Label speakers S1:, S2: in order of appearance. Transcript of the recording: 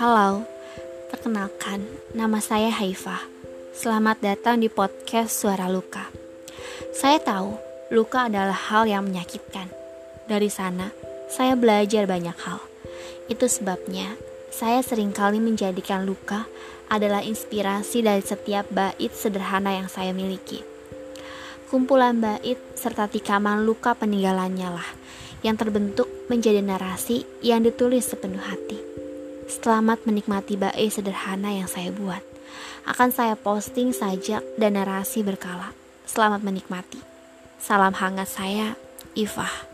S1: Halo, perkenalkan, nama saya Haifah. Selamat datang di podcast Suara Luka. Saya tahu, luka adalah hal yang menyakitkan. Dari sana, saya belajar banyak hal. Itu sebabnya, saya sering kali menjadikan luka adalah inspirasi dari setiap bait sederhana yang saya miliki. Kumpulan bait serta tikaman luka peninggalannya lah yang terbentuk menjadi narasi yang ditulis sepenuh hati. Selamat menikmati bait sederhana yang saya buat. Akan saya posting sajak dan narasi berkala. Selamat menikmati. Salam hangat saya, Ifah.